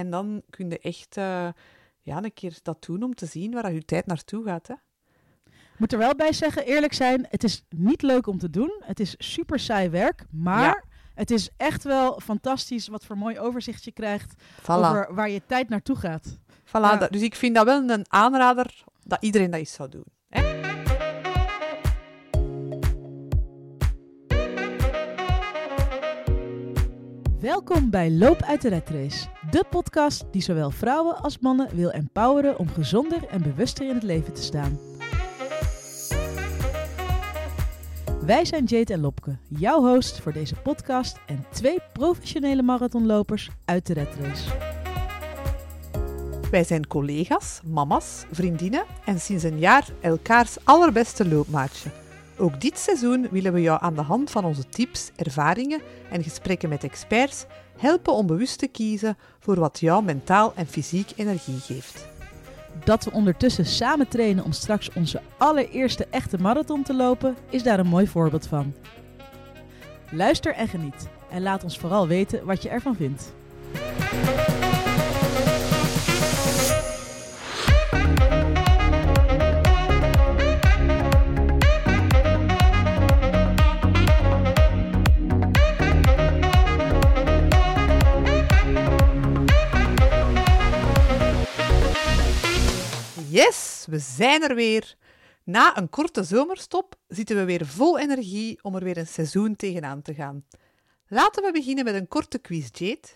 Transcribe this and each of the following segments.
En dan kun je echt eh, ja, een keer dat doen om te zien waar je tijd naartoe gaat. Hè. Moet er wel bij zeggen, eerlijk zijn, het is niet leuk om te doen. Het is super saai werk, maar Ja. het is echt wel fantastisch wat voor mooi overzicht je krijgt Voilà. over waar je tijd naartoe gaat. voilà Ja. dat- dus ik vind dat wel een aanrader dat iedereen dat eens zou doen. Welkom bij Loop uit de Red Race, de podcast die zowel vrouwen als mannen wil empoweren om gezonder en bewuster in het leven te staan. Wij zijn Jade en Lopke, jouw host voor deze podcast en twee professionele marathonlopers uit de Red Race. Wij zijn collega's, mama's, vriendinnen en sinds een jaar elkaars allerbeste loopmaatje. Ook dit seizoen willen we jou aan de hand van onze tips, ervaringen en gesprekken met experts helpen om bewust te kiezen voor wat jou mentaal en fysiek energie geeft. Dat we ondertussen samen trainen om straks onze allereerste echte marathon te lopen, is daar een mooi voorbeeld van. Luister en geniet. En laat ons vooral weten wat je ervan vindt. We zijn er weer. Na een korte zomerstop zitten we weer vol energie om er weer een seizoen tegenaan te gaan. Laten we beginnen met een korte quiz, Jade.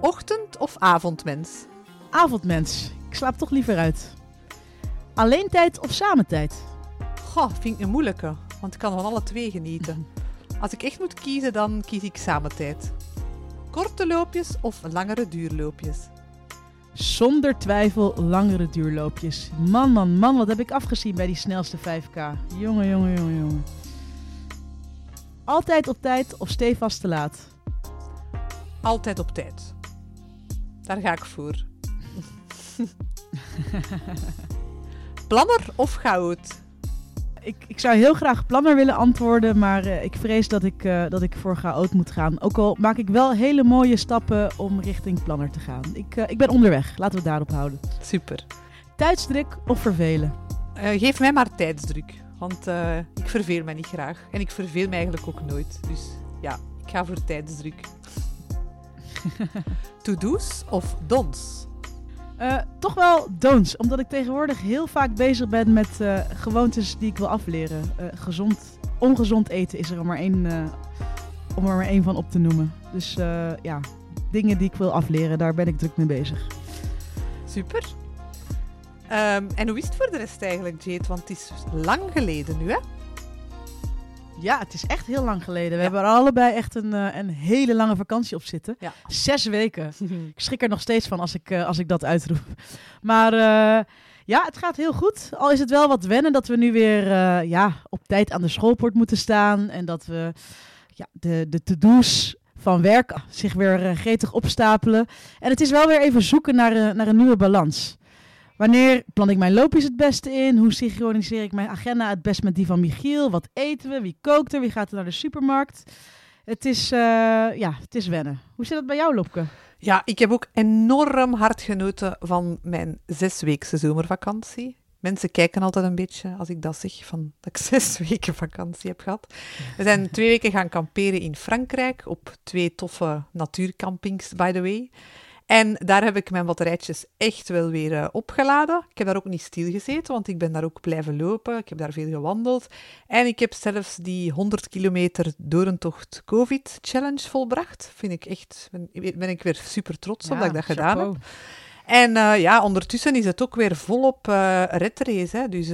Ochtend- of avondmens? Avondmens, ik slaap toch liever uit. Alleen tijd of samen tijd? Goh, vind ik een moeilijke, want ik kan van alle twee genieten. Als ik echt moet kiezen, dan kies ik samen tijd. Korte loopjes of langere duurloopjes? Zonder twijfel langere duurloopjes. Man, man, man, wat heb ik afgezien bij die snelste 5K. Jongen, jongen, jongen, jongen. Altijd op tijd of stevast te laat? Altijd op tijd. Daar ga ik voor. Planner of goud? Ik, ik zou heel graag planner willen antwoorden, maar eh, ik vrees dat ik, eh, dat ik voor chaot moet gaan. Ook al maak ik wel hele mooie stappen om richting planner te gaan. Ik, eh, ik ben onderweg, laten we het daarop houden. Super. Tijdsdruk of vervelen? Eh, geef mij maar tijdsdruk, want eh, ik verveel mij niet graag. En ik verveel mij eigenlijk ook nooit. Dus ja, ik ga voor tijdsdruk. To-do's of dons? Eh, toch wel don'ts, omdat ik tegenwoordig heel vaak bezig ben met eh, gewoontes die ik wil afleren. Eh, gezond, ongezond eten is er maar één, om er maar één van op te noemen. Dus ja, dingen die ik wil afleren, daar ben ik druk mee bezig. Super. Ehm, en hoe is het voor de rest eigenlijk, Jade? Want het is lang geleden nu, hè? Ja, het is echt heel lang geleden. We Ja. hebben er allebei echt een, eh, een hele lange vakantie op zitten. Ja. Zes weken. Ik schrik er nog steeds van als ik, eh, als ik dat uitroep. Maar eh, ja, het gaat heel goed. Al is het wel wat wennen dat we nu weer ja, op tijd aan de schoolpoort moeten staan. En dat we ja, de, de to-do's van werk zich weer eh, gretig opstapelen. En het is wel weer even zoeken naar, een- naar een nieuwe balans. Wanneer plan ik mijn loopjes het beste in? Hoe synchroniseer ik mijn agenda het best met die van Michiel? Wat eten we? Wie kookt er? Wie gaat er naar de supermarkt? Het is, eh, ja, het is wennen. Hoe zit het bij jou, Lopke? Ja, ik heb ook enorm hard genoten van mijn zesweekse zomervakantie. Mensen kijken altijd een beetje als ik dat zeg, van dat ik zes weken vakantie heb gehad. We zijn twee weken gaan kamperen in Frankrijk, op twee toffe natuurcampings, by the way. En daar heb ik mijn batterijtjes echt wel weer eh, opgeladen. Ik heb daar ook niet stilgezeten, want ik ben daar ook blijven lopen. Ik heb daar veel gewandeld. En ik heb zelfs die 100 kilometer dorentocht COVID-challenge volbracht. Vind ik echt, ben, ben ik weer super trots op dat ik dat gedaan heb. En eh, ja, ondertussen is het ook weer volop eh redrace. Hè? Dus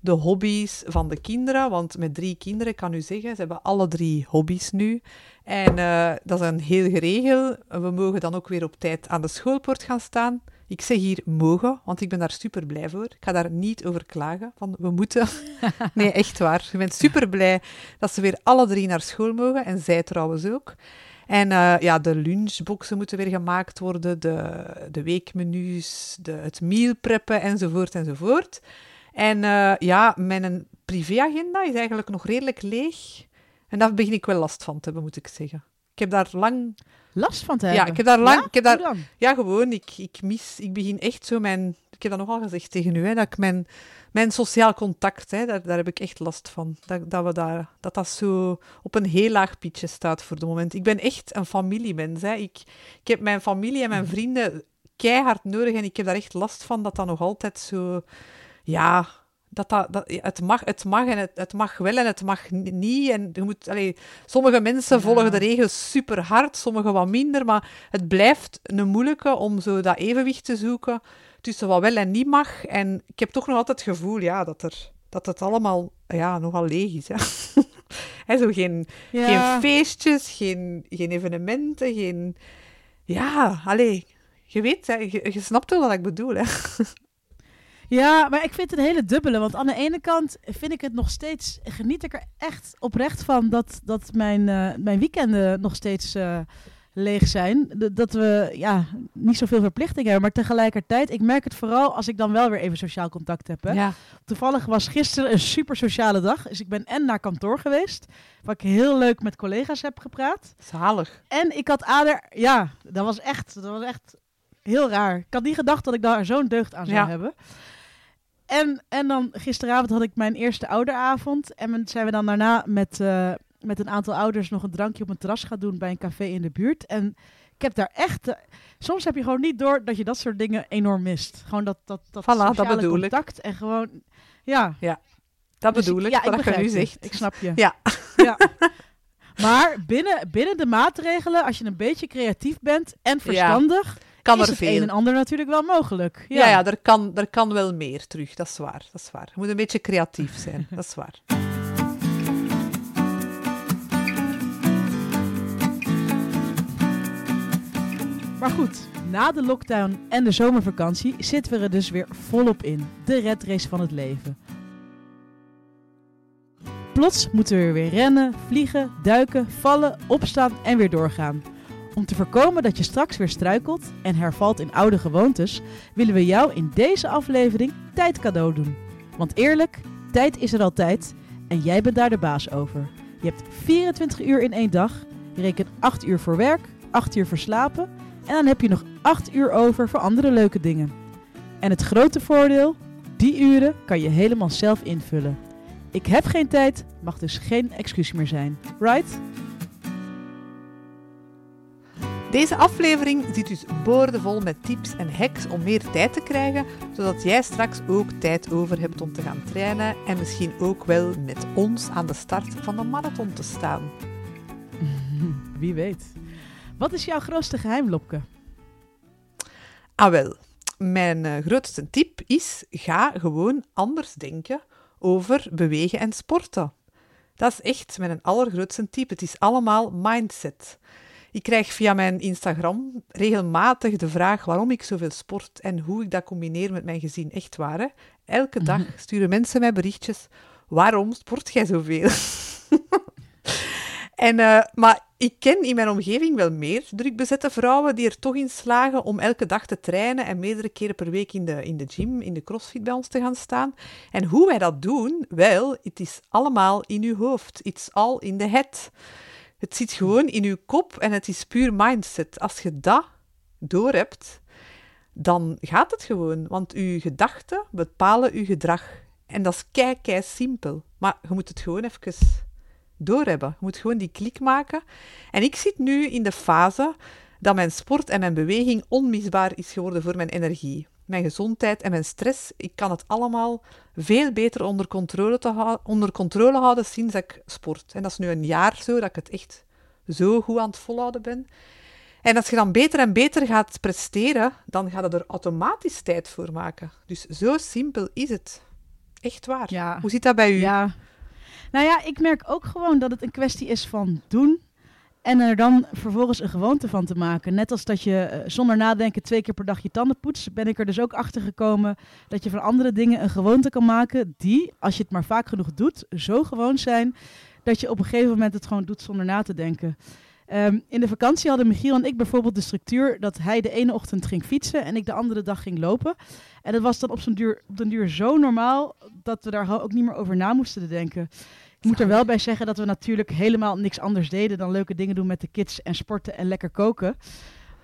de hobby's van de kinderen. Want met drie kinderen kan u zeggen, ze hebben alle drie hobby's nu. En eh, dat is een heel geregel. We mogen dan ook weer op tijd aan de schoolpoort gaan staan. Ik zeg hier mogen, want ik ben daar super blij voor. Ik ga daar niet over klagen, van we moeten. nee, echt waar. Ik ben super blij dat ze weer alle drie naar school mogen. En zij trouwens ook. En eh, ja, de lunchboxen moeten weer gemaakt worden, de, de weekmenu's, de, het meal preppen enzovoort enzovoort. En eh, ja, mijn privéagenda is eigenlijk nog redelijk leeg. En daar begin ik wel last van te hebben, moet ik zeggen. Ik heb daar lang... Last van te Ja, hebben? ik heb daar lang... Ja? Ik heb daar, ja, gewoon, ik, ik mis... Ik begin echt zo mijn... Ik heb dat nogal gezegd tegen u, hè, dat ik mijn, mijn sociaal contact, hè, daar, daar heb ik echt last van. Dat, dat, we daar, dat dat zo op een heel laag pitje staat voor de moment. Ik ben echt een familiemens. Hè. Ik, ik heb mijn familie en mijn vrienden keihard nodig en ik heb daar echt last van dat dat nog altijd zo... Ja, dat dat, dat, het, mag, het mag en het, het mag wel en het mag ni- niet. En je moet, allee, sommige mensen Ja. volgen de regels super hard, sommige wat minder. Maar het blijft een moeilijke om zo dat evenwicht te zoeken tussen wat wel en niet mag. En ik heb toch nog altijd het gevoel ja, dat, er, dat het allemaal ja, nogal leeg is. Hè. Zo geen, Ja. geen feestjes, geen, geen evenementen, geen... Ja, allee, je weet, hè, je, je snapt wel wat ik bedoel. Hè. Ja, maar ik vind het een hele dubbele. Want aan de ene kant vind ik het nog steeds. geniet ik er echt oprecht van dat, dat mijn, eh, mijn weekenden nog steeds eh, leeg zijn. Dat we ja, niet zoveel verplichtingen hebben. Maar tegelijkertijd, ik merk het vooral als ik dan wel weer even sociaal contact heb. Hè. Ja. Toevallig was gisteren een super sociale dag. Dus ik ben en naar kantoor geweest. Waar ik heel leuk met collega's heb gepraat. Zalig. En ik had Ader. Ja, dat was echt, dat was echt heel raar. Ik had niet gedacht dat ik daar zo'n deugd aan zou Ja. hebben. En, en dan gisteravond had ik mijn eerste ouderavond. En zijn we dan daarna met, eh, met een aantal ouders nog een drankje op een terras gaan doen bij een café in de buurt. En ik heb daar echt. eh, soms heb je gewoon niet door dat je dat soort dingen enorm mist. Gewoon dat, dat, dat Voilà, dat sociale bedoel ik. contact. En gewoon. Ja, Dat dus bedoel ik, ja, je begrijp nu je. zegt. Ik snap je. Ja. ja. Maar binnen, binnen de maatregelen, als je een beetje creatief bent en verstandig, Kan is er het een en ander natuurlijk wel mogelijk. Ja, Ja, ja, er, kan, er kan wel meer terug. Dat is waar. Dat is waar. Je moet een beetje creatief zijn. dat is waar. Maar goed, na de lockdown en de zomervakantie zitten we er dus weer volop in. De red race van het leven. Plots moeten we weer rennen, vliegen, duiken, vallen, opstaan en weer doorgaan. Om te voorkomen dat je straks weer struikelt en hervalt in oude gewoontes, willen we jou in deze aflevering tijd cadeau doen. Want eerlijk, tijd is er altijd en jij bent daar de baas over. Je hebt 24 uur in één dag, je rekent 8 uur voor werk, 8 uur voor slapen en dan heb je nog 8 uur over voor andere leuke dingen. En het grote voordeel, die uren kan je helemaal zelf invullen. Ik heb geen tijd, mag dus geen excuus meer zijn. Right? Deze aflevering zit dus boordevol met tips en hacks om meer tijd te krijgen, zodat jij straks ook tijd over hebt om te gaan trainen en misschien ook wel met ons aan de start van de marathon te staan. Wie weet. Wat is jouw grootste geheim, Lopke? Ah wel, mijn eh, grootste tip is, ga gewoon anders denken over bewegen en sporten. Dat is echt mijn allergrootste tip. Het is allemaal mindset. Ik krijg via mijn Instagram regelmatig de vraag waarom ik zoveel sport en hoe ik dat combineer met mijn gezin. Echt waar, hè? Elke dag sturen mensen mij berichtjes. Waarom sport jij zoveel? en, eh, maar ik ken in mijn omgeving wel meer drukbezette vrouwen die er toch in slagen om elke dag te trainen en meerdere keren per week in de, in de gym, in de crossfit bij ons te gaan staan. En hoe wij dat doen? Wel, het is allemaal in uw hoofd. It's all in the head. Het zit gewoon in uw kop en het is puur mindset. Als je dat doorhebt, dan gaat het gewoon. Want uw gedachten bepalen uw gedrag. En dat is kei, kei simpel. Maar je moet het gewoon even doorhebben. Je moet gewoon die klik maken. En ik zit nu in de fase dat mijn sport en mijn beweging onmisbaar is geworden voor mijn energie. Mijn gezondheid en mijn stress. Ik kan het allemaal veel beter onder controle, te hou- onder controle houden sinds ik sport. En dat is nu een jaar zo, dat ik het echt zo goed aan het volhouden ben. En als je dan beter en beter gaat presteren, dan gaat je er automatisch tijd voor maken. Dus zo simpel is het. Echt waar. Ja. Hoe zit dat bij u? Ja. Nou ja, ik merk ook gewoon dat het een kwestie is van doen. En er dan vervolgens een gewoonte van te maken. Net als dat je eh, zonder nadenken twee keer per dag je tanden poetst, ben ik er dus ook achter gekomen dat je van andere dingen een gewoonte kan maken die, als je het maar vaak genoeg doet, zo gewoon zijn dat je op een gegeven moment het gewoon doet zonder na te denken. Ehm, in de vakantie hadden Michiel en ik bijvoorbeeld de structuur dat hij de ene ochtend ging fietsen en ik de andere dag ging lopen. En dat was dan op, duur, op den duur zo normaal dat we daar ook niet meer over na moesten denken. Ik moet er wel bij zeggen dat we natuurlijk helemaal niks anders deden dan leuke dingen doen met de kids en sporten en lekker koken.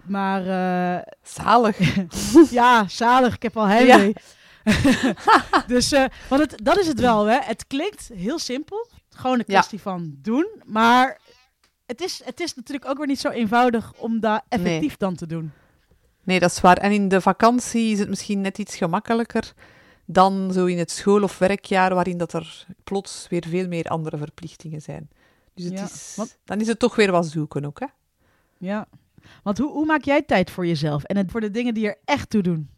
Maar uh, zalig. ja, zalig. Ik heb al heimwee. dus uh, want het, dat is het wel. Hè. Het klinkt heel simpel. Gewoon een kwestie van doen. Maar het is, het is natuurlijk ook weer niet zo eenvoudig om dat effectief dan te doen. Nee, dat is waar. En in de vakantie is het misschien net iets gemakkelijker dan zo in het school- of werkjaar, waarin dat er plots weer veel meer andere verplichtingen zijn. Dus het is, dan is het toch weer wat zoeken ook, hè? Ja. Want hoe, hoe maak jij tijd voor jezelf en het, voor de dingen die er echt toe doen?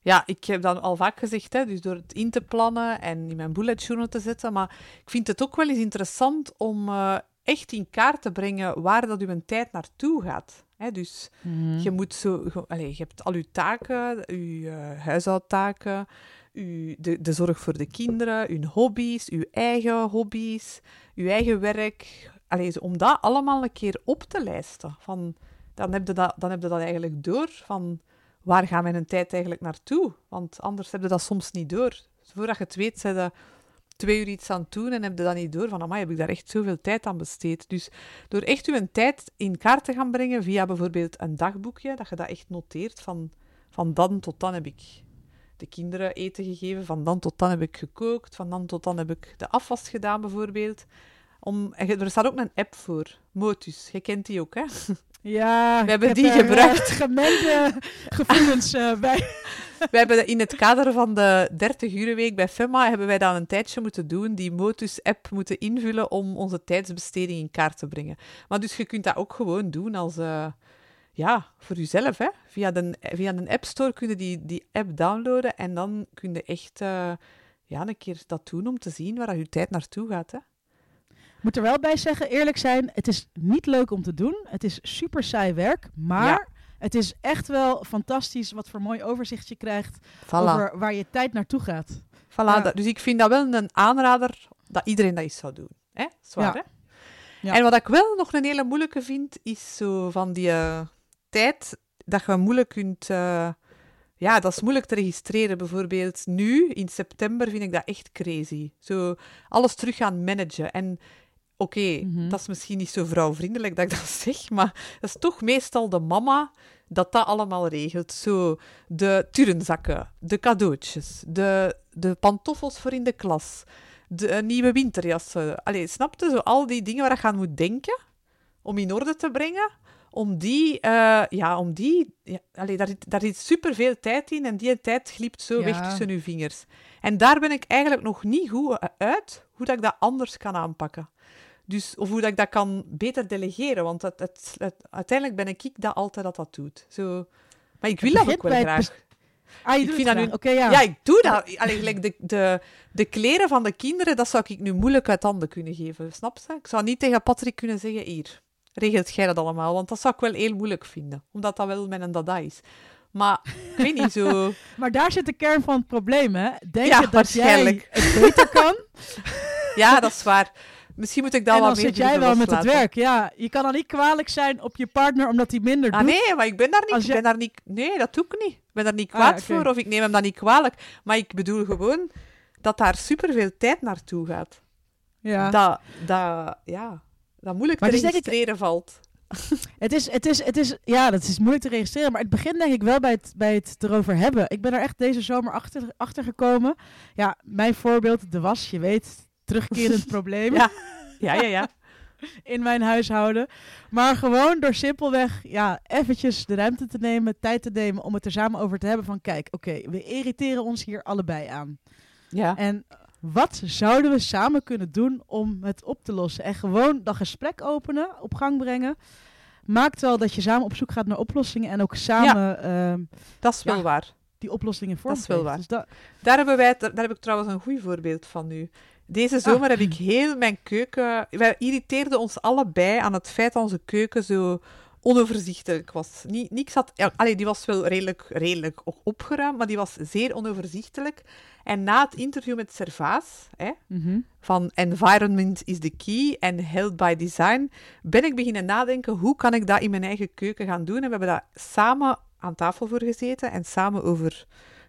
Ja, ik heb dan al vaak gezegd, hè, dus door het in te plannen en in mijn bullet journal te zetten. Maar ik vind het ook wel eens interessant om uh, echt in kaart te brengen waar dat uw tijd naartoe gaat. Dus mhm. je moet zo... allez, je hebt al uw taken, uw uh, huishoudtaken, uw, de, de zorg voor de kinderen, uw hobby's, uw eigen hobby's, uw eigen werk. Allez, om dat allemaal een keer op te lijsten. Van, dan, heb je dat, dan heb je dat eigenlijk door van waar gaat mijn tijd eigenlijk naartoe? Want anders heb je dat soms niet door. Voordat je het weet, zijn twee uur iets aan het doen en heb je dan niet door van, amai, heb ik daar echt zoveel tijd aan besteed. Dus door echt uw tijd in kaart te gaan brengen via bijvoorbeeld een dagboekje, dat je dat echt noteert van, van dan tot dan heb ik de kinderen eten gegeven, van dan tot dan heb ik gekookt, van dan tot dan heb ik de afwas gedaan bijvoorbeeld. Om, er staat ook een app voor, Motus. Je kent die ook, hè? Ja, we hebben die gebruikt. Uh, gemengde gevoelens uh, bij. We hebben in het kader van de 30 uur week bij FEMA hebben wij dan een tijdje moeten doen, die Motus-app moeten invullen om onze tijdsbesteding in kaart te brengen. Maar dus je kunt dat ook gewoon doen als, uh, ja, voor jezelf. Hè? Via, de, via een App Store kun je die, die app downloaden en dan kun je echt ja, een keer dat doen om te zien waar je tijd naartoe gaat. Hè? moet er wel bij zeggen, eerlijk zijn, het is niet leuk om te doen. Het is super saai werk, maar het is echt wel fantastisch wat voor mooi overzicht je krijgt over waar je tijd naartoe gaat. Voilà, dus ik vind dat wel een aanrader dat iedereen dat eens zou doen. Hè? Zwaar, hè? Ja. En wat ik wel nog een hele moeilijke vind, is zo van die uh, tijd dat je moeilijk kunt... Uh, ja, dat is moeilijk te registreren. Bijvoorbeeld nu, in september, vind ik dat echt crazy. Zo alles terug gaan managen. En Oké, mhm. dat is misschien niet zo vrouwvriendelijk dat ik dat zeg, maar dat is toch meestal de mama dat dat allemaal regelt. Zo de turenzakken, de cadeautjes, de, de pantoffels voor in de klas, de nieuwe winterjassen. Allee, snapte? Zo al die dingen waar je aan moet denken om in orde te brengen, om die, uh, ja, om die, ja, allee, daar, daar zit superveel tijd in en die tijd glipt zo weg tussen uw vingers. En daar ben ik eigenlijk nog niet goed uit, hoe dat ik dat anders kan aanpakken. Dus, of hoe dat ik dat kan beter delegeren. Want het, het, uiteindelijk ben ik dat altijd dat dat doet. Zo. Maar ik wil dat ook wel graag. Ah, je ik vind dat nu... Okay, ja. ja. ik doe dat. Alleen de, de, de kleren van de kinderen, dat zou ik nu moeilijk uit handen kunnen geven. Snap je? Ik zou niet tegen Patrick kunnen zeggen, hier, regelt jij dat allemaal? Want dat zou ik wel heel moeilijk vinden. Omdat dat wel mijn dada is. Maar ik weet niet zo... maar daar zit de kern van het probleem, hè? Denk je dat jij het beter kan? ja, dat is waar. Misschien moet ik dan en dan wat zit jij wel met het werk. Ja, je kan dan niet kwalijk zijn op je partner omdat hij minder ah, doet. Nee, maar ik ben daar niet. Ik ben daar niet nee, dat doe ik niet. Ik ben daar niet kwaad ah, voor of ik neem hem dan niet kwalijk. Maar ik bedoel gewoon dat daar superveel tijd naartoe gaat. Ja. Dat, dat, ja, dat moeilijk maar te registreren valt. Het is, het, is, het is, ja, dat is moeilijk te registreren. Maar het begint denk ik wel bij het, bij het erover hebben. Ik ben er echt deze zomer achter, achter gekomen. Ja, mijn voorbeeld, de was, je weet, terugkerend probleem. Ja, ja, ja. ja. in mijn huishouden. Maar gewoon door simpelweg ja, eventjes de ruimte te nemen, tijd te nemen om het er samen over te hebben van kijk, oké, we irriteren ons hier allebei aan. Ja. En wat zouden we samen kunnen doen om het op te lossen? En gewoon dat gesprek openen, op gang brengen. Maakt wel dat je samen op zoek gaat naar oplossingen en ook samen... Ja, ehm, dat is wel waar. Die oplossingen vorm Dat is wel waar. Dus daar, hebben wij, daar heb ik trouwens een goed voorbeeld van nu. Deze zomer heb ik heel mijn keuken... Wij irriteerden ons allebei aan het feit dat onze keuken zo onoverzichtelijk was. Niet, niks had, ja, allee, die was wel redelijk, redelijk opgeruimd, maar die was zeer onoverzichtelijk. En na het interview met Servaas, hè, Mhm. van environment is the key en held by design, ben ik beginnen nadenken, hoe kan ik dat in mijn eigen keuken gaan doen? En we hebben daar samen aan tafel voor gezeten en samen over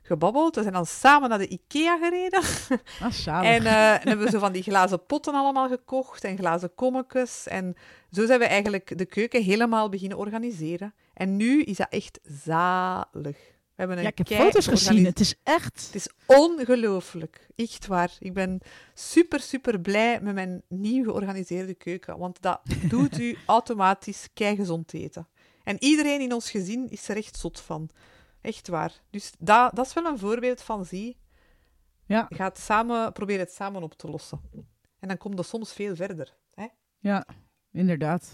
gebabbeld. We zijn dan samen naar de IKEA gereden. Ah. En eh, dan hebben we zo van die glazen potten allemaal gekocht en glazen kommetjes. En zo zijn we eigenlijk de keuken helemaal beginnen organiseren. En nu is dat echt zalig. We hebben een ja, ik heb foto's gezien. Het is echt... Het is ongelooflijk. Echt waar. Ik ben super, super blij met mijn nieuw georganiseerde keuken. Want dat doet u automatisch keigezond eten. En iedereen in ons gezin is er echt zot van. Echt waar. Dus dat, dat is wel een voorbeeld van, zie, Ja, ga het samen, probeer het samen op te lossen. En dan komt dat soms veel verder. Hè? ja, inderdaad.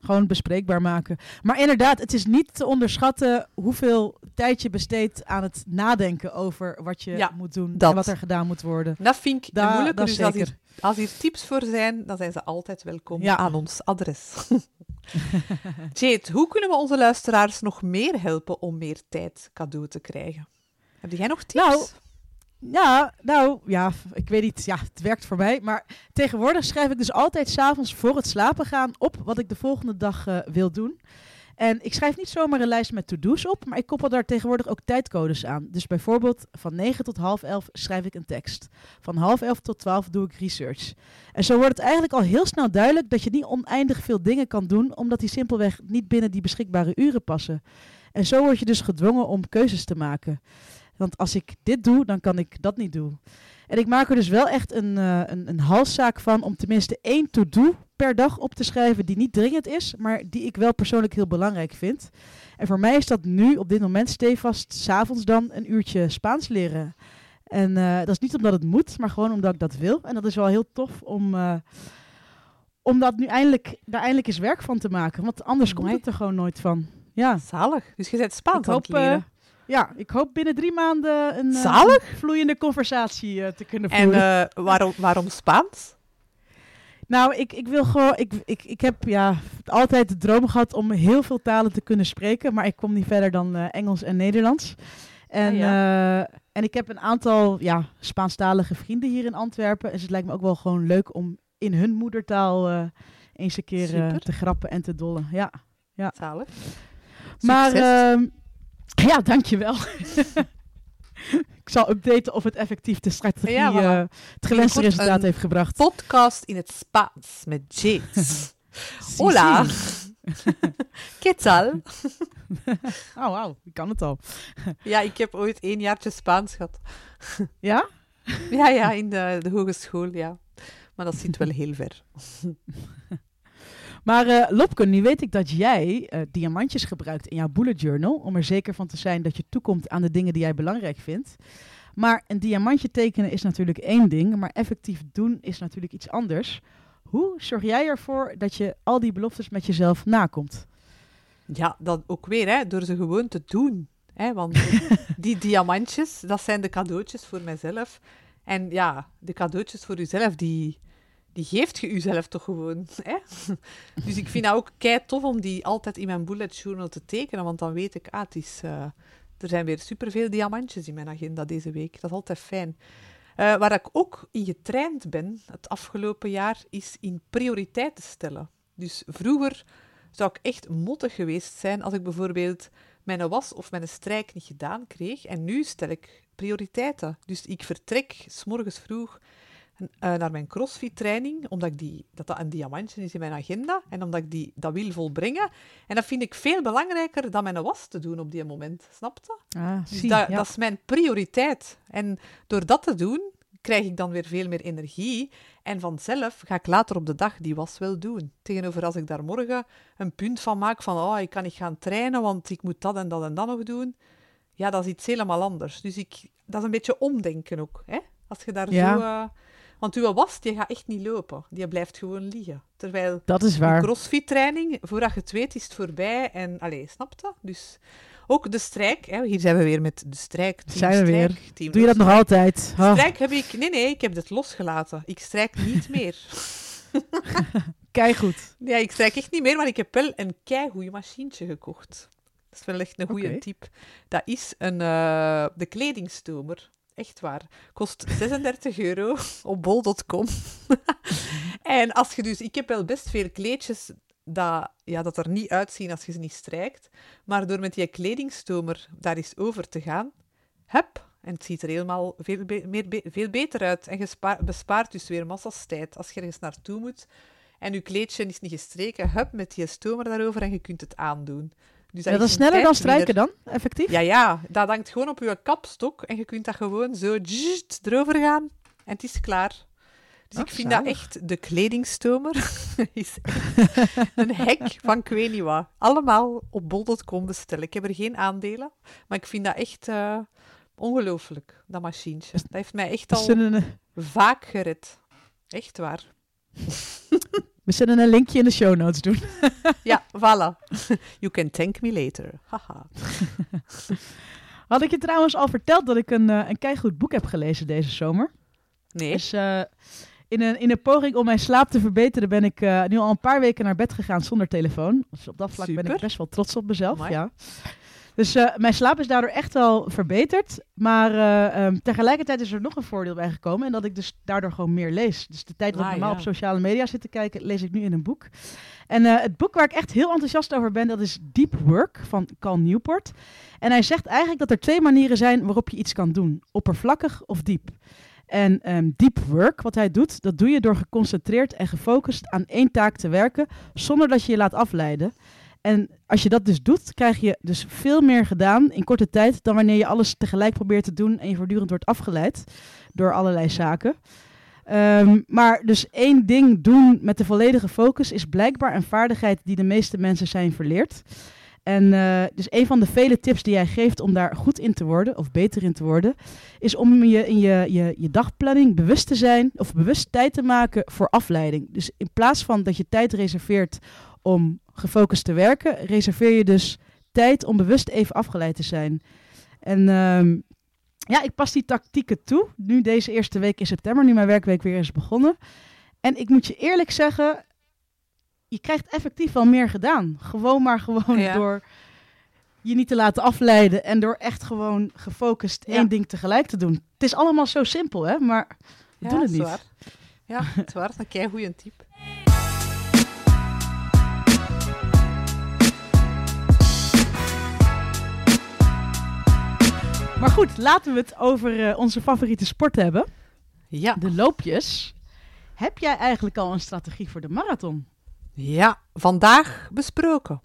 Gewoon bespreekbaar maken. Maar inderdaad, het is niet te onderschatten hoeveel tijd je besteedt aan het nadenken over wat je Ja, moet doen dat. en wat er gedaan moet worden. Dat vind ik Da- moeilijk. Dus als hier, als hier tips voor zijn, dan zijn ze altijd welkom Ja. aan ons adres. Jade, hoe kunnen we onze luisteraars nog meer helpen om meer tijd cadeau te krijgen? Heb jij nog tips? Nou, Ja, nou ja, ik weet niet. Ja, het werkt voor mij. Maar tegenwoordig schrijf ik dus altijd s'avonds voor het slapen gaan op wat ik de volgende dag eh, wil doen. En ik schrijf niet zomaar een lijst met to-do's op, maar ik koppel daar tegenwoordig ook tijdcodes aan. Dus bijvoorbeeld van 9 tot half 11 schrijf ik een tekst. Van half 11 tot 12 doe ik research. En zo wordt het eigenlijk al heel snel duidelijk dat je niet oneindig veel dingen kan doen, omdat die simpelweg niet binnen die beschikbare uren passen. En zo word je dus gedwongen om keuzes te maken. Want als ik dit doe, dan kan ik dat niet doen. En ik maak er dus wel echt een, eh, een, een halszaak van om tenminste één to-do per dag op te schrijven die niet dringend is, maar die ik wel persoonlijk heel belangrijk vind. En voor mij is dat nu op dit moment stevast s'avonds dan een uurtje Spaans leren. En eh, dat is niet omdat het moet, maar gewoon omdat ik dat wil. En dat is wel heel tof om, eh, om dat nu eindelijk, daar eindelijk eens werk van te maken. Want anders komt het er gewoon nooit van. Ja. Zalig. Dus je bent Spaans Ik aan het hoop, leren. Ja, ik hoop binnen drie maanden een, eh, Zalig. vloeiende conversatie eh, te kunnen en voeren. eh, waarom, waarom Spaans? nou, ik, ik wil gewoon. Ik, ik, ik heb ja, altijd de droom gehad om heel veel talen te kunnen spreken. Maar ik kom niet verder dan Engels en Nederlands. En, Ah, en ik heb een aantal ja, Spaanstalige vrienden hier in Antwerpen. Dus het lijkt me ook wel gewoon leuk om in hun moedertaal eens een keer te grappen en te dollen. Ja. Zalig. Maar ehm, ja, dankjewel. ik zal updaten of het effectief de strategie, Ja, voilà. eh, het gewenste resultaat een heeft gebracht. Podcast in het Spaans met Jade. Si, Hola. ¿Qué tal? Oh, wauw, ik kan het al. Ja, ik heb ooit één jaartje Spaans gehad. Ja? Ja, ja, in de, de hogeschool, ja. Maar dat zit wel heel ver. Maar eh Lopke, nu weet ik dat jij eh, diamantjes gebruikt in jouw bullet journal. Om er zeker van te zijn dat je toekomt aan de dingen die jij belangrijk vindt. Maar een diamantje tekenen is natuurlijk één ding. Maar effectief doen is natuurlijk iets anders. Hoe zorg jij ervoor dat je al die beloftes met jezelf nakomt? Ja, dat ook weer, hè, door ze gewoon te doen. Hè, want die diamantjes, dat zijn de cadeautjes voor mijzelf. En ja, de cadeautjes voor uzelf, die, die geeft je uzelf toch gewoon. Hè? Dus ik vind dat ook kei tof om die altijd in mijn bullet journal te tekenen, want dan weet ik, ah, is, eh, er zijn weer superveel diamantjes in mijn agenda deze week. Dat is altijd fijn. Eh, waar ik ook in getraind ben het afgelopen jaar, is in prioriteiten stellen. Dus vroeger zou ik echt mottig geweest zijn als ik bijvoorbeeld mijn was of mijn strijk niet gedaan kreeg. En nu stel ik prioriteiten. Dus ik vertrek s morgens vroeg naar mijn crossfit-training, omdat ik die, dat dat een diamantje is in mijn agenda en omdat ik die, dat wil volbrengen. En dat vind ik veel belangrijker dan mijn was te doen op die moment. Snap je? Ah, Dus dat, ja. dat is mijn prioriteit. En door dat te doen, krijg ik dan weer veel meer energie. En vanzelf ga ik later op de dag die was wel doen. Tegenover als ik daar morgen een punt van maak van oh, ik kan niet gaan trainen, want ik moet dat en dat en dat nog doen. Ja, dat is iets helemaal anders. Dus ik, dat is een beetje omdenken ook. Hè? Als je daar Ja. zo... eh, want uw was, die gaat echt niet lopen. Die blijft gewoon liggen. Terwijl Dat is waar. crossfit-training, voordat je het weet, is het voorbij. En, allee, snap je? Dus ook de strijk. Hè? Hier zijn we weer met de strijk. Team Zijn we weer. team Doe je dat nog altijd? Oh, Strijk heb ik... Nee, nee, ik heb het losgelaten. Ik strijk niet meer. Keigoed. Ja, ik strijk echt niet meer, maar ik heb wel een keigoed machientje gekocht. Dat is wel echt een goede tip. Dat is een, eh, de kledingstomer. Echt waar. Kost 36 euro op bol.com. en als je dus... Ik heb wel best veel kleedjes dat, ja, dat er niet uitzien als je ze niet strijkt. Maar door met die kledingstomer daar eens over te gaan, hup, en het ziet er helemaal veel, meer veel beter uit. En je spa- bespaart dus weer massas tijd. Als je ergens naartoe moet en je kleedje is niet gestreken, hup, met die stomer daarover en je kunt het aandoen. Dus dat is sneller dan strijken dan, effectief? Ja, ja, dat hangt gewoon op je kapstok en je kunt dat gewoon zo zzzt, erover gaan en het is klaar. Dus Ah, ik vind dat echt, de kledingstomer is een hek van ik weet niet wat. Allemaal op bol.com bestellen. Ik heb er geen aandelen, maar ik vind dat echt eh, ongelooflijk, dat machientje. Dat heeft mij echt al een- vaak gered. Echt waar. we zullen een linkje in de show notes doen. Ja, voilà. You can thank me later. Haha. Had ik je trouwens al verteld dat ik een, eh, een keigoed boek heb gelezen deze zomer? Nee. Dus eh, in, een, in een poging om mijn slaap te verbeteren ben ik eh, nu al een paar weken naar bed gegaan zonder telefoon. Dus op dat vlak ben ik best wel trots op mezelf. Ja. Dus eh, mijn slaap is daardoor echt wel verbeterd. Maar eh, ehm, tegelijkertijd is er nog een voordeel bij gekomen. En dat ik dus daardoor gewoon meer lees. Dus de tijd dat ik Ah, normaal ja. op sociale media zit te kijken, lees ik nu in een boek. En eh, het boek waar ik echt heel enthousiast over ben, dat is Deep Work van Cal Newport. En hij zegt eigenlijk dat er twee manieren zijn waarop je iets kan doen. Oppervlakkig of diep. En ehm, deep work, wat hij doet, dat doe je door geconcentreerd en gefocust aan één taak te werken, zonder dat je je laat afleiden. En als je dat dus doet, krijg je dus veel meer gedaan in korte tijd dan wanneer je alles tegelijk probeert te doen en je voortdurend wordt afgeleid door allerlei zaken. Ehm, maar dus één ding doen met de volledige focus is blijkbaar een vaardigheid die de meeste mensen zijn verleerd. En eh, dus een van de vele tips die hij geeft om daar goed in te worden, of beter in te worden, is om je in je, je, je dagplanning bewust te zijn, of bewust tijd te maken voor afleiding. Dus in plaats van dat je tijd reserveert om gefocust te werken, reserveer je dus tijd om bewust even afgeleid te zijn. En ehm, ja, ik pas die tactieken toe. Nu deze eerste week in september, nu mijn werkweek weer is begonnen. En ik moet je eerlijk zeggen, je krijgt effectief wel meer gedaan. Gewoon maar gewoon Ja. door je niet te laten afleiden en door echt gewoon gefocust Ja. één ding tegelijk te doen. Het is allemaal zo simpel, hè? Maar we Ja, doen het niet. Ja, het is waar. Dat is een keigoeie tip. Maar goed, laten we het over eh, onze favoriete sport hebben. Ja. De loopjes. Heb jij eigenlijk al een strategie voor de marathon? Ja, vandaag besproken.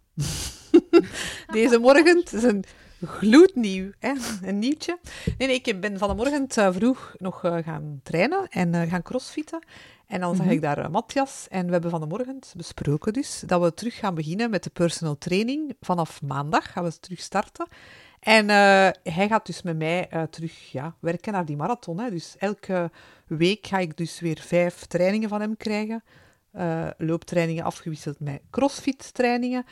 Deze morgen, het is een gloednieuw, hè? een nieuwtje. Nee, nee, ik ben vanmorgen uh, vroeg nog uh, gaan trainen en uh, gaan crossfitten. En dan zag Mhm. ik daar Matthias en we hebben van de morgen besproken dus dat we terug gaan beginnen met de personal training. Vanaf maandag gaan we terug starten. En uh, hij gaat dus met mij uh, terug ja, werken naar die marathon. Hè. Dus elke week ga ik dus weer vijf trainingen van hem krijgen. Uh, looptrainingen afgewisseld met crossfit-trainingen.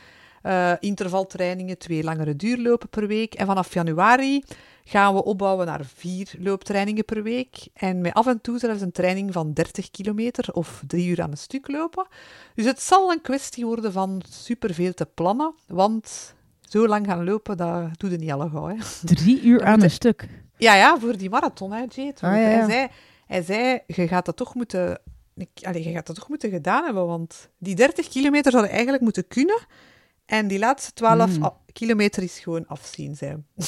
Intervaltrainingen, twee langere duurlopen per week. En vanaf januari gaan we opbouwen naar vier looptrainingen per week. En met af en toe zelfs een training van 30 kilometer of drie uur aan een stuk lopen. Dus het zal een kwestie worden van superveel te plannen. Want zo lang gaan lopen, dat doe je niet alle gauw. Hè. Drie uur aan een stuk. Ja, ja, voor die marathon, hè, Jade. Ah, ja, ja. Hij, zei, hij zei, je gaat dat toch moeten... Allee, je gaat dat toch moeten gedaan hebben, want die 30 kilometer zouden eigenlijk moeten kunnen. En die laatste 12 Mm. a- kilometer is gewoon afzien, zei.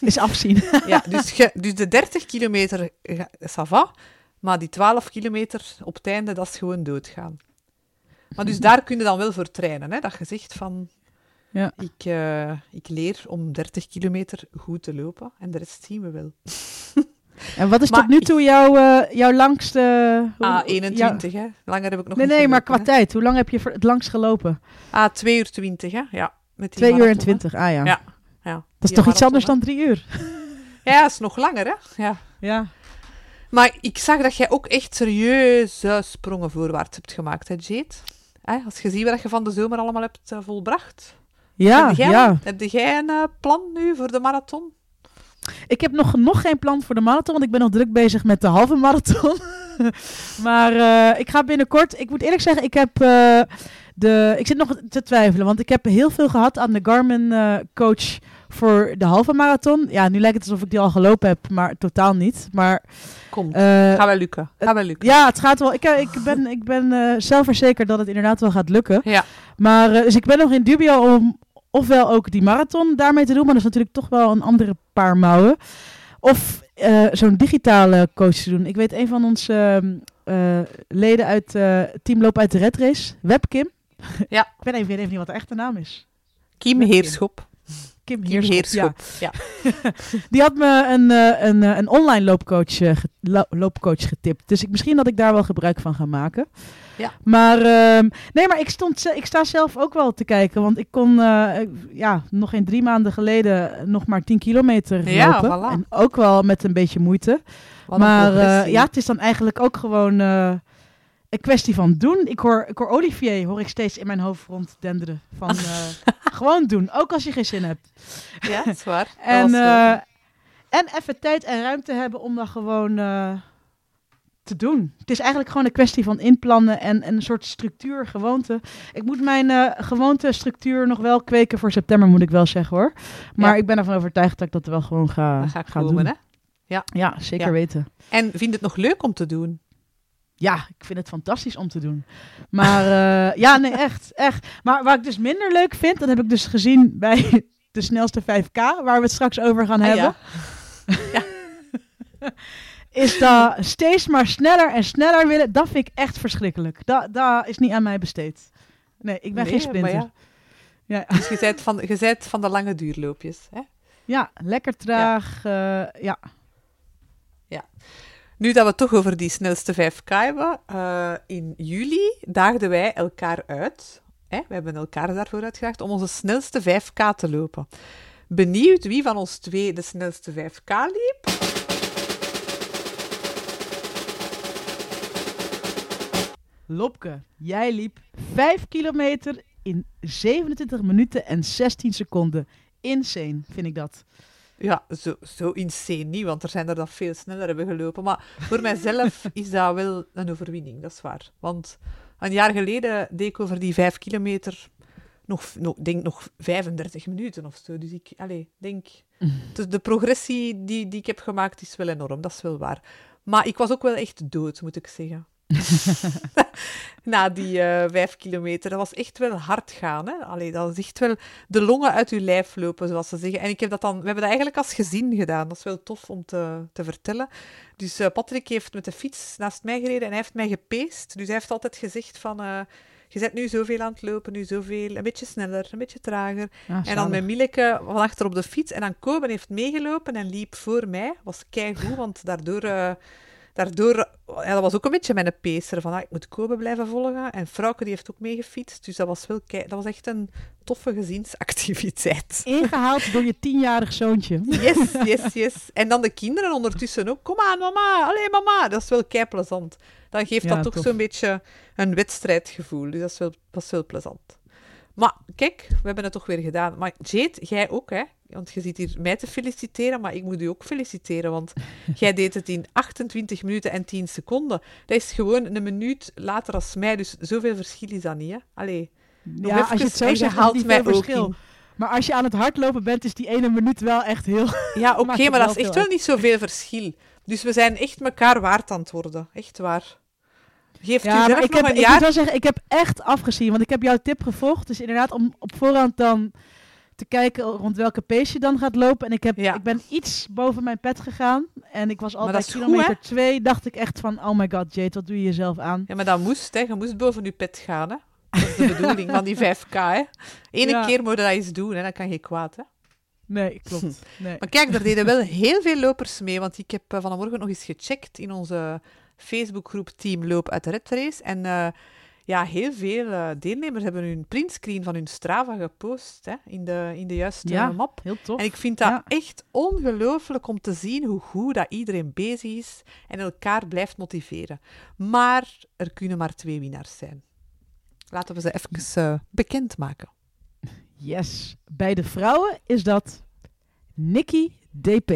Is afzien. Ja, dus, ge- dus de 30 kilometer, ça va, maar die 12 kilometer op het einde, dat is gewoon doodgaan. Maar dus daar kun je dan wel voor trainen, hè? dat je zegt van, Ja. ik, eh, ik leer om 30 kilometer goed te lopen en de rest zien we wel. En wat is Maar tot nu toe jouw, eh, jouw langste... hoe- Ah, jouw- 21, hè. Langer heb ik nog Nee, niet nee, maar qua tijd. Hoe lang heb je het langst gelopen? Ah, 2 uur 20, hè. Ja, met die 2 uur en marathon, hè. 20, ah ja. Ja, Ja, Dat is toch iets anders hè. dan drie uur? Ja, dat is nog langer, hè. Ja. Ja. Maar ik zag dat jij ook echt serieuze sprongen voorwaarts hebt gemaakt, hè, Jade? Hè, als je ziet wat je van de zomer allemaal hebt eh, volbracht. Ja, heb jij, ja. Heb jij een eh, plan nu voor de marathon? Ik heb nog, nog geen plan voor de marathon, want ik ben nog druk bezig met de halve marathon. maar uh, ik ga binnenkort. Ik moet eerlijk zeggen, ik heb uh, de. Ik zit nog te twijfelen, want ik heb heel veel gehad aan de Garmin uh, coach voor de halve marathon. Ja, nu lijkt het alsof ik die al gelopen heb, maar totaal niet. Maar. Komt. ga wel lukken. Ga wel lukken. Ja, het gaat wel. Ik, ik ben, ik ben zelfverzekerd dat het inderdaad wel gaat lukken. Ja. Maar dus ik ben nog in dubio om ofwel ook die marathon daarmee te doen, maar dat is natuurlijk toch wel een andere paar mouwen. Of uh, zo'n digitale coach te doen. Ik weet een van onze uh, leden uit Team Loop uit de Red Race, Webkim. Ja. ik ben even, even niet wat de echte naam is. Kim Heerschop. Kim Heerschop, ja. Die had me een, een, een online loopcoach, loopcoach getipt. Dus ik, misschien dat ik daar wel gebruik van ga maken. Ja. Maar, uh, nee, maar ik, stond, ik sta zelf ook wel te kijken. Want ik kon uh, ja, nog geen drie maanden geleden nog maar 10 kilometer ja, lopen. Voilà. En ook wel met een beetje moeite. Wat maar uh, ja, het is dan eigenlijk ook gewoon uh, een kwestie van doen. Ik hoor, ik hoor Olivier, hoor ik steeds in mijn hoofd ronddenderen. Van gewoon doen, ook als je geen zin hebt. Ja, dat is waar. en, en even tijd en ruimte hebben om dan gewoon te doen. Het is eigenlijk gewoon een kwestie van inplannen en, en een soort structuur, gewoonte. Ik moet mijn uh, gewoontestructuur nog wel kweken voor september, moet ik wel zeggen hoor. Maar ja. ik ben ervan overtuigd dat ik dat wel gewoon ga, ga, ga komen, doen. Hè? Ja. ja, zeker ja. weten. En vind je het nog leuk om te doen? Ja, ik vind het fantastisch om te doen. Maar uh, ja, nee, echt, echt. Maar wat ik dus minder leuk vind, dat heb ik dus gezien bij de snelste 5K, waar we het straks over gaan ah, hebben. Ja. is dat steeds maar sneller en sneller willen. Dat vind ik echt verschrikkelijk. Dat, dat is niet aan mij besteed. Nee, ik ben nee, geen sprinter. Ja. Ja. Dus je bent van, je bent van de lange duurloopjes, hè? Ja, lekker traag. Ja. Uh, ja. ja. Nu dat we het toch over die snelste 5K hebben, uh, in juli daagden wij elkaar uit. Hè? We hebben elkaar daarvoor uitgedaagd om onze snelste 5K te lopen. Benieuwd wie van ons twee de snelste 5K liep? Lopke, jij liep 5 kilometer in 27 minuten en 16 seconden. Insane, vind ik dat. Ja, zo, zo insane niet, want er zijn er dat veel sneller hebben gelopen. Maar voor mijzelf is dat wel een overwinning, dat is waar. Want een jaar geleden deed ik over die 5 kilometer nog, nog, denk nog 35 minuten of zo. Dus ik allez, denk, dus de progressie die, die ik heb gemaakt is wel enorm, dat is wel waar. Maar ik was ook wel echt dood, moet ik zeggen. Na die uh, vijf kilometer. Dat was echt wel hard gaan. Hè? Allee, dat is echt wel de longen uit je lijf lopen, zoals ze zeggen. En ik heb dat dan, we hebben dat eigenlijk als gezin gedaan. Dat is wel tof om te, te vertellen. Dus uh, Patrick heeft met de fiets naast mij gereden en hij heeft mij gepeest. Dus hij heeft altijd gezegd van... Uh, je bent nu zoveel aan het lopen, nu zoveel, een beetje sneller, een beetje trager. Ah, en dan met Milleke van achter op de fiets. En dan Koben heeft meegelopen en liep voor mij. Was keigoed, want daardoor... Uh, daardoor, ja, dat was ook een beetje mijn peeser, van ah, ik moet Kobe blijven volgen. En Frauke die heeft ook meegefietst, dus dat was, wel dat was echt een toffe gezinsactiviteit. Ingehaald door je tienjarig zoontje. Yes, yes, yes. En dan de kinderen ondertussen ook. Kom aan, mama. Allee, mama. Dat is wel kei plezant. Dan geeft Ja, dat ook tof. zo'n beetje een wedstrijdgevoel. Dus dat is wel, dat is wel plezant. Maar kijk, we hebben het toch weer gedaan. Maar Jade, jij ook, hè? Want je zit hier mij te feliciteren, maar ik moet u ook feliciteren. Want jij deed het in 28 minuten en 10 seconden. Dat is gewoon een minuut later als mij. Dus zoveel verschil is dat niet, hè? Allee. Nog Ja, als je het zo zegt, haalt mij verschil. in. Maar als je aan het hardlopen bent, is die ene minuut wel echt heel... Ja, oké, maar dat is echt wel niet zoveel verschil. Dus we zijn echt elkaar waard aan het worden. Echt waar. Geeft u Ja, zelf maar ik, nog heb, een ik jaar... moet wel zeggen, ik heb echt afgezien. Want ik heb jouw tip gevolgd. Dus inderdaad, om op voorhand dan te kijken rond welke pace je dan gaat lopen. En ik, heb, Ja. ik ben iets boven mijn pet gegaan. En ik was al Maar bij dat is goed, kilometer 2. Dacht ik echt van, oh my god, Jade, wat doe je jezelf aan? Ja, maar dat moest, hè. Je moest boven je pet gaan, hè. Dat is de bedoeling van die 5K, hè. Ja. keer moet je dat eens doen, hè. Dan kan je kwaad, hè. Nee, klopt. Nee. Maar kijk, er deden wel heel veel lopers mee, want ik heb eh, vanmorgen nog eens gecheckt in onze Facebookgroep Team Loop uit de Red Race. En eh, ja, heel veel eh, deelnemers hebben hun printscreen van hun Strava gepost hè, in, de, in de juiste Ja. map. Heel tof. En ik vind dat Ja. echt ongelooflijk om te zien hoe goed dat iedereen bezig is en elkaar blijft motiveren. Maar er kunnen maar twee winnaars zijn. Laten we ze even eh, bekendmaken. Yes. Bij de vrouwen is dat Nikki DP.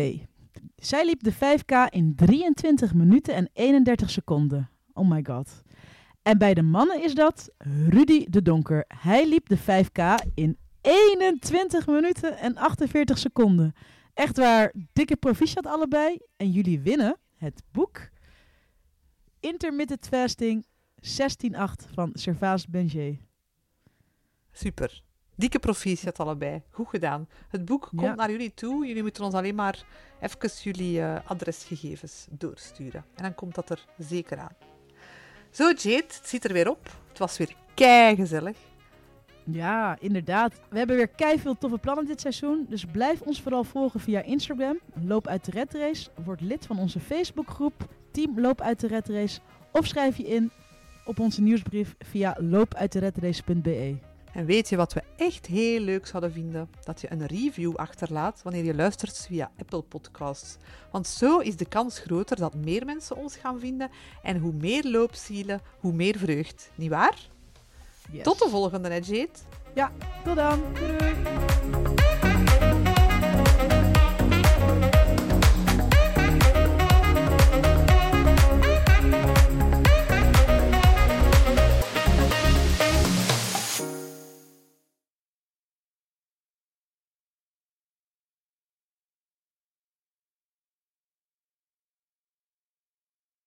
Zij liep de 5K in 23 minuten en 31 seconden. Oh my god. En bij de mannen is dat Rudy de Donker. Hij liep de 5K in 21 minuten en 48 seconden. Echt waar, dikke proficiat allebei. En jullie winnen het boek Intermittent Fasting 16.8 van Servaas Benjé. Super. Dikke proficiat allebei. Goed gedaan. Het boek komt Ja. naar jullie toe. Jullie moeten ons alleen maar even jullie eh, adresgegevens doorsturen. En dan komt dat er zeker aan. Zo, Jade, het zit er weer op. Het was weer kei gezellig. Ja, inderdaad. We hebben weer veel toffe plannen dit seizoen. Dus blijf ons vooral volgen via Instagram. Loop uit de Red Race. Word lid van onze Facebookgroep Team Loop uit de Red Race. Of schrijf je in op onze nieuwsbrief via loopuitderedrace.be. En weet je wat we echt heel leuk zouden vinden? Dat je een review achterlaat wanneer je luistert via Apple Podcasts. Want zo is de kans groter dat meer mensen ons gaan vinden. En hoe meer loopzielen, hoe meer vreugd. Niet waar? Yes. Tot de volgende, hè, Jade? Tot dan. Doei.